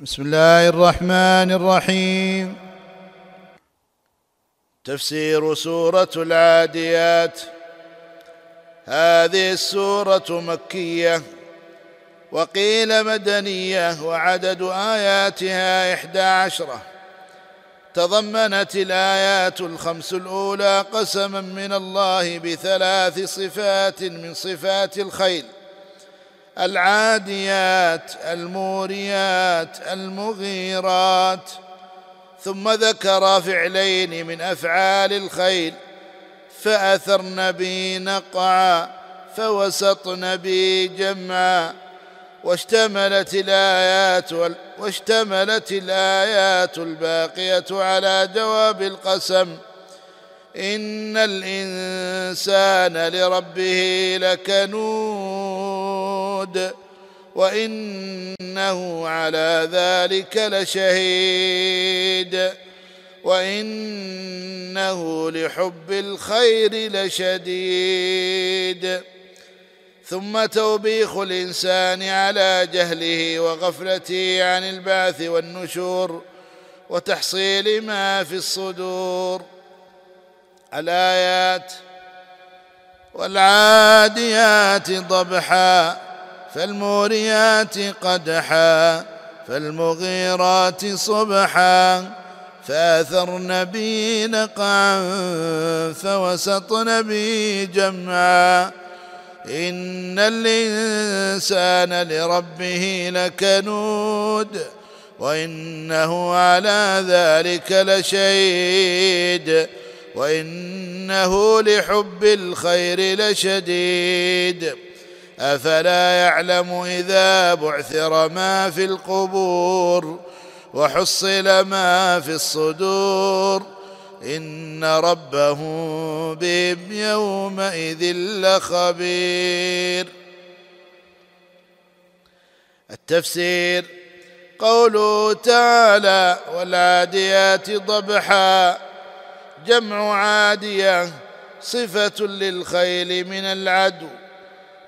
بسم الله الرحمن الرحيم. تفسير سورة العاديات. هذه السورة مكية وقيل مدنية وعدد آياتها إحدى عشره تضمنت الآيات الخمس الأولى قسما من الله بثلاث صفات من صفات الخيل. العاديات الموريات المغيرات. ثم ذكر فعلين من أفعال الخيل فاثرن بي نقعا فوسطن بي جمعا. واشتملت الآيات واشتملت الآيات الباقية على جواب القسم. إن الإنسان لربه لكنود. وإنه على ذلك لشهيد وإنه لحب الخير لشديد. ثم توبيخ الإنسان على جهله وغفلته عن البعث والنشور وتحصيل ما في الصدور. الآيات والعاديات ضبحا فالموريات قدحا فالمغيرات صبحا. فاثرن بي نقعا فوسطن بي جمعا. إن الإنسان لربه لكنود وإنه على ذلك لشهيد. وإنه لحب الخير لشديد. أفلا يعلم إذا بعثر ما في القبور وحصل ما في الصدور إن ربه بهم يومئذ لخبير. التفسير قوله تعالى والعاديات ضبحا. جمع عادية صفة للخيل من العدو.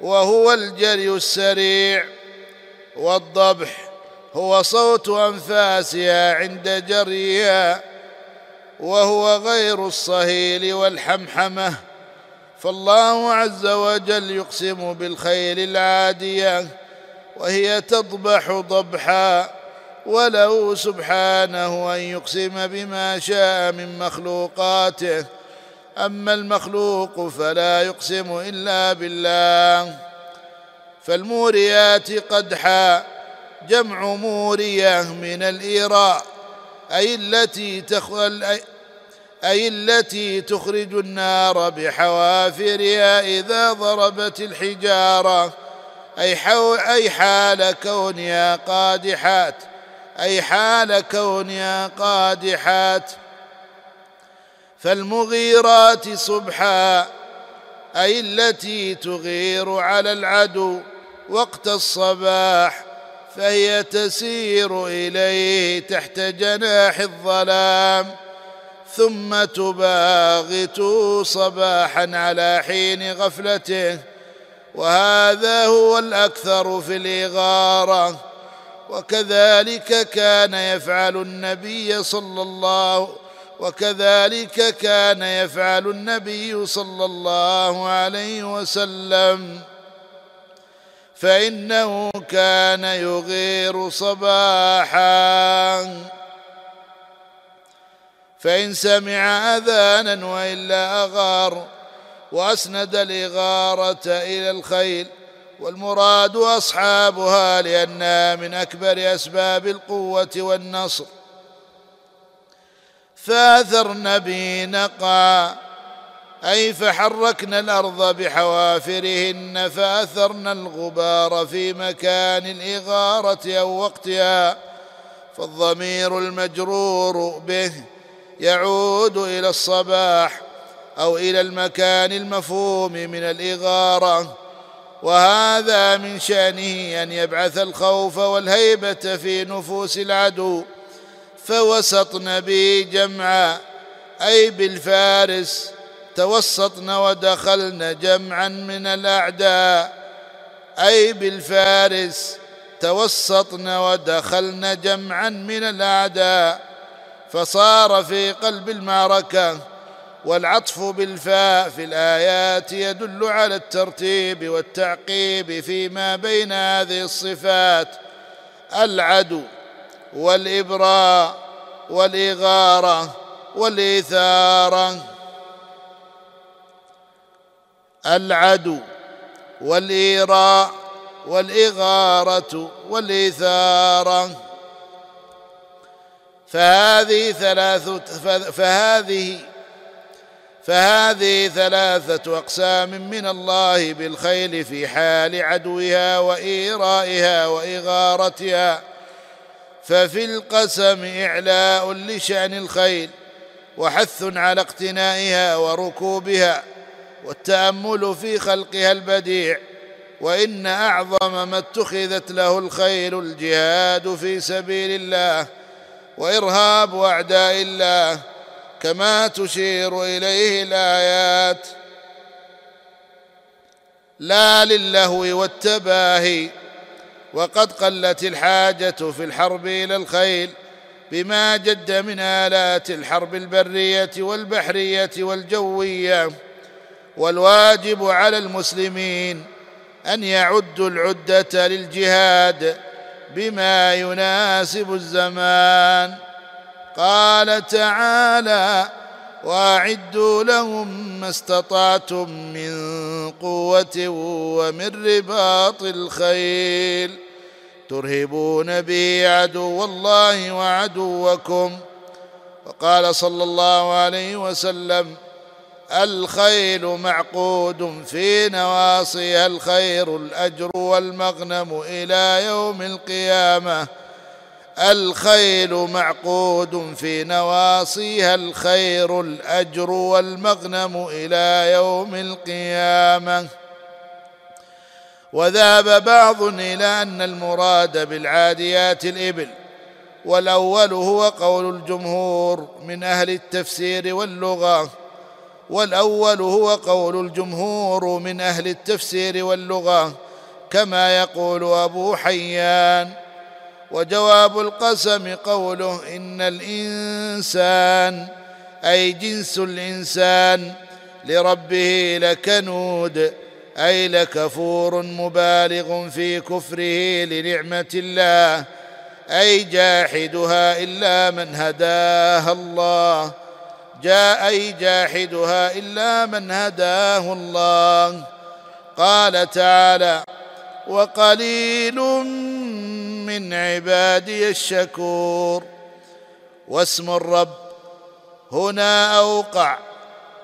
وهو الجري السريع والضبح هو صوت أنفاسها عند جريها وهو غير الصهيل والحمحمة فالله عز وجل يقسم بالخيل العادية وهي تضبح ضبحا وله سبحانه أن يقسم بما شاء من مخلوقاته أما المخلوق فلا يقسم إلا بالله. فالموريات قدحا جمع مورية من الإيراء. أي التي تخل أي التي تخرج النار بحوافرها إذا ضربت الحجارة. أي, حو أي حال كونها قادحات. أي حال كونها قادحات. فالمغيرات صبحا أي التي تغير على العدو وقت الصباح فهي تسير إليه تحت جناح الظلام ثم تباغت صباحا على حين غفلته. وهذا هو الأكثر في الإغارة. وكذلك كان يفعل النبي صلى الله وكذلك كان يفعل النبي صلى الله عليه وسلم. فإنه كان يغير صباحا. فإن سمع أذانا وإلا أغار وأسند الإغارة إلى الخيل والمراد أصحابها لأنها من أكبر أسباب القوة والنصر. فاثرن به نقعا أي فحركن الأرض بحوافرهن فاثرن الغبار في مكان الإغارة أو وقتها. فالضمير المجرور به يعود إلى الصباح أو إلى المكان المفهوم من الإغارة. وهذا من شأنه أن يبعث الخوف والهيبة في نفوس العدو. فوسطن به جمعا. أي بالفارس توسطن ودخلن جمعا من الأعداء. أي بالفارس توسطن ودخلن جمعا من الأعداء. فصار في قلب المعركة والعطف بالفاء في الآيات يدل على الترتيب والتعقيب فيما بين هذه الصفات. العدو والإبراء والإغارة والإثارة. العدو والإيراء والإغارة والإثارة. فهذه ثلاث فهذه فهذه ثلاثة أقسام من الله بالخيل في حال عدوها وإيرائها وإغارتها. ففي القسم إعلاء لشأن الخيل وحث على اقتنائها وركوبها والتأمل في خلقها البديع وإن أعظم ما اتخذت له الخيل الجهاد في سبيل الله وإرهاب أعداء الله كما تشير إليه الآيات. لا للهو والتباهي وقد قلت الحاجة في الحرب إلى الخيل بما جد من آلات الحرب البرية والبحرية والجوية والواجب على المسلمين أن يعدوا العدة للجهاد بما يناسب الزمان. قال تعالى واعدوا لهم ما استطعتم من قوة ومن رباط الخيل. ترهبون به عدو الله وعدوكم. وقال صلى الله عليه وسلم الخيل معقود في نواصيها الخير الأجر والمغنم إلى يوم القيامة. الخيل معقود في نواصيها الخير الأجر والمغنم إلى يوم القيامة. وذهب بعض إلى أن المراد بالعاديات الإبل والأول هو قول الجمهور من أهل التفسير واللغة والأول هو قول الجمهور من أهل التفسير واللغة كما يقول أبو حيان. وجواب القسم قوله إن الإنسان أي جنس الإنسان لربه لكنود أي لكفور مبالغ في كفره لنعمة الله أي جاحدها إلا من هداها الله جاء أي جاحدها إلا من هداه الله. قال تعالى وقليل من عبادي الشكور. واسم الرب هنا أوقع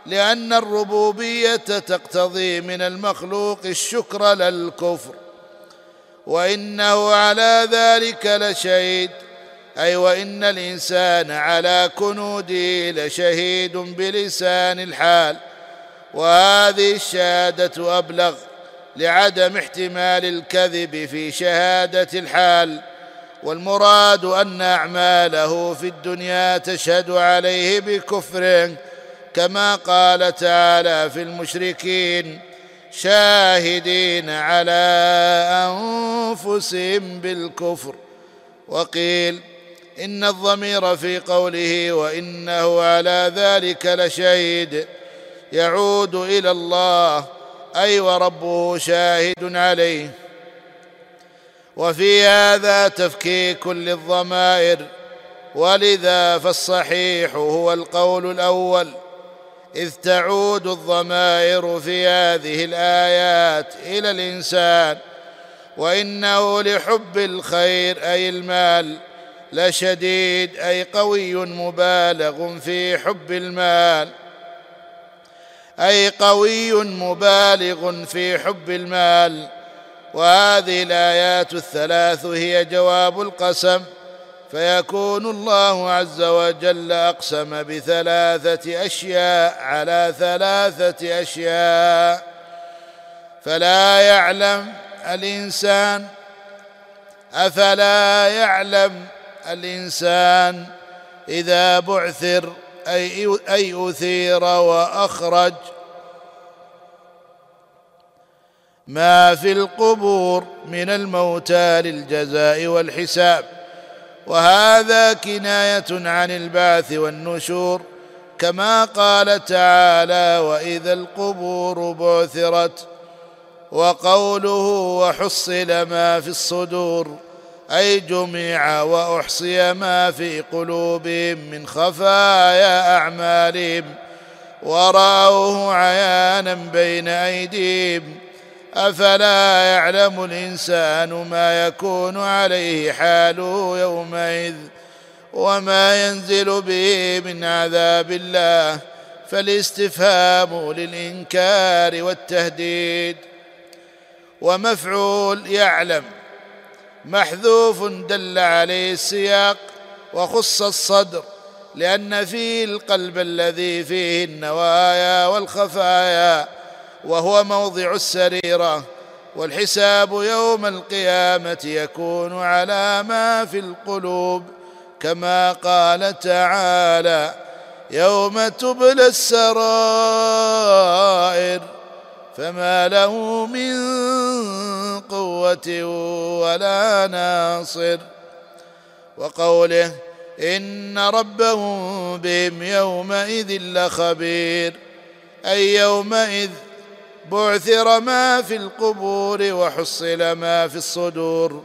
لأن الربوبية تقتضي من المخلوق الشكر لا الكفر وإنه على ذلك لشهيد أي وإن الإنسان على كنوده لشهيد بلسان الحال. وهذه الشهادة أبلغ لعدم احتمال الكذب في شهادة الحال والمراد أن أعماله في الدنيا تشهد عليه بكفره كما قال تعالى في المشركين شاهدين على أنفسهم بالكفر. وقيل إن الضمير في قوله وإنه على ذلك لشهيد يعود إلى الله اي وربه شاهد عليه. وفي هذا تفكيك للضمائر ولذا فالصحيح هو القول الأول إذ تعود الضمائر في هذه الآيات إلى الإنسان وإنه لحب الخير أي المال لشديد أي قوي مبالغ في حب المال. أي قوي مبالغ في حب المال. وهذه الآيات الثلاث هي جواب القسم. فيكون الله عز وجل أقسم بثلاثة أشياء على ثلاثة أشياء. فلا يعلم الإنسان أفلا يعلم الإنسان إذا بعثر. أي, أي أثير وأخرج. ما في القبور من الموتى للجزاء والحساب. وهذا كناية عن البعث والنشور. كما قال تعالى وإذا القبور بعثرت. وقوله وحصل ما في الصدور. أي جمع وأحصي ما في قلوبهم من خفايا أعمالهم ورأوه عيانا بين أيديهم. أفلا يعلم الإنسان ما يكون عليه حاله يومئذ وما ينزل به من عذاب الله. فالاستفهام للإنكار والتهديد. ومفعول يعلم محذوف دل عليه السياق وخص الصدر لأن فيه القلب الذي فيه النوايا والخفايا وهو موضع السريرة والحساب يوم القيامة يكون على ما في القلوب كما قال تعالى يوم تبلى السرائر. فما له من قوة ولا ناصر. وقوله إن ربهم بهم يومئذ لخبير. أي يومئذ بعثر ما في القبور وحصل ما في الصدور.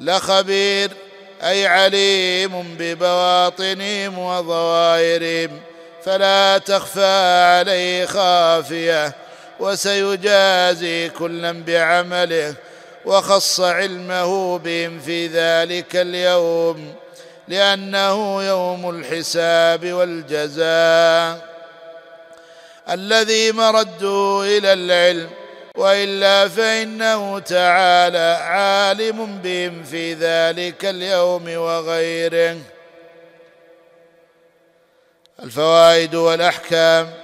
لخبير أي عليم ببواطنهم وظواهرهم. فلا تخفى عليه خافية. وسيجازي كلا بعمله وخص علمه بهم في ذلك اليوم لأنه يوم الحساب والجزاء. الذي مردوا إلى العلم وإلا فإنه تعالى عالم بهم في ذلك اليوم وغيره. الفوائد والأحكام.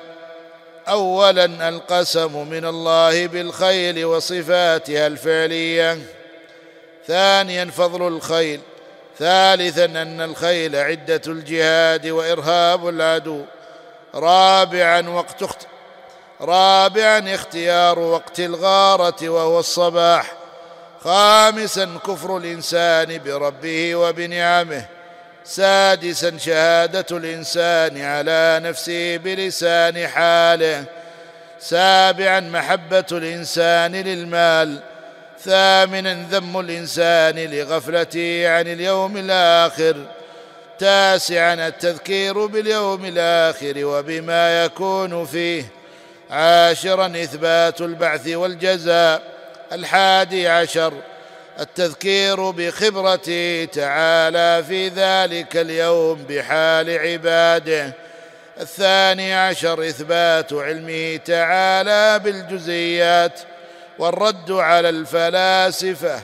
اولا القسم من الله بالخيل وصفاتها الفعلية. ثانيا فضل الخيل. ثالثا أن الخيل عدة الجهاد وإرهاب العدو. رابعا وقت اخت... رابعا اختيار وقت الغارة وهو الصباح. خامسا كفر الإنسان بربه وبنعمه. سادسا شهادة الإنسان على نفسه بلسان حاله. سابعا محبة الإنسان للمال. ثامنا ذم الإنسان لغفلته عن اليوم الآخر. تاسعا التذكير باليوم الآخر وبما يكون فيه. عاشرا إثبات البعث والجزاء. الحادي عشر التذكير بخبرته تعالى في ذلك اليوم بحال عباده. الثاني عشر إثبات علمه تعالى بالجزئيات والرد على الفلاسفة.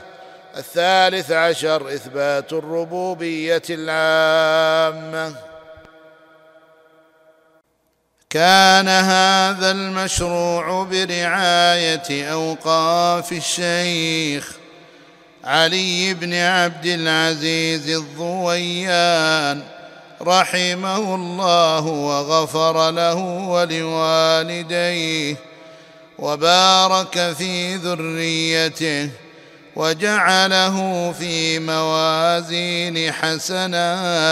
الثالث عشر إثبات الربوبية العامة. كان هذا المشروع برعاية أوقاف الشيخ علي بن عبد العزيز الضويان رحمه الله وغفر له ولوالديه وبارك في ذريته وجعله في موازين حسناتهم.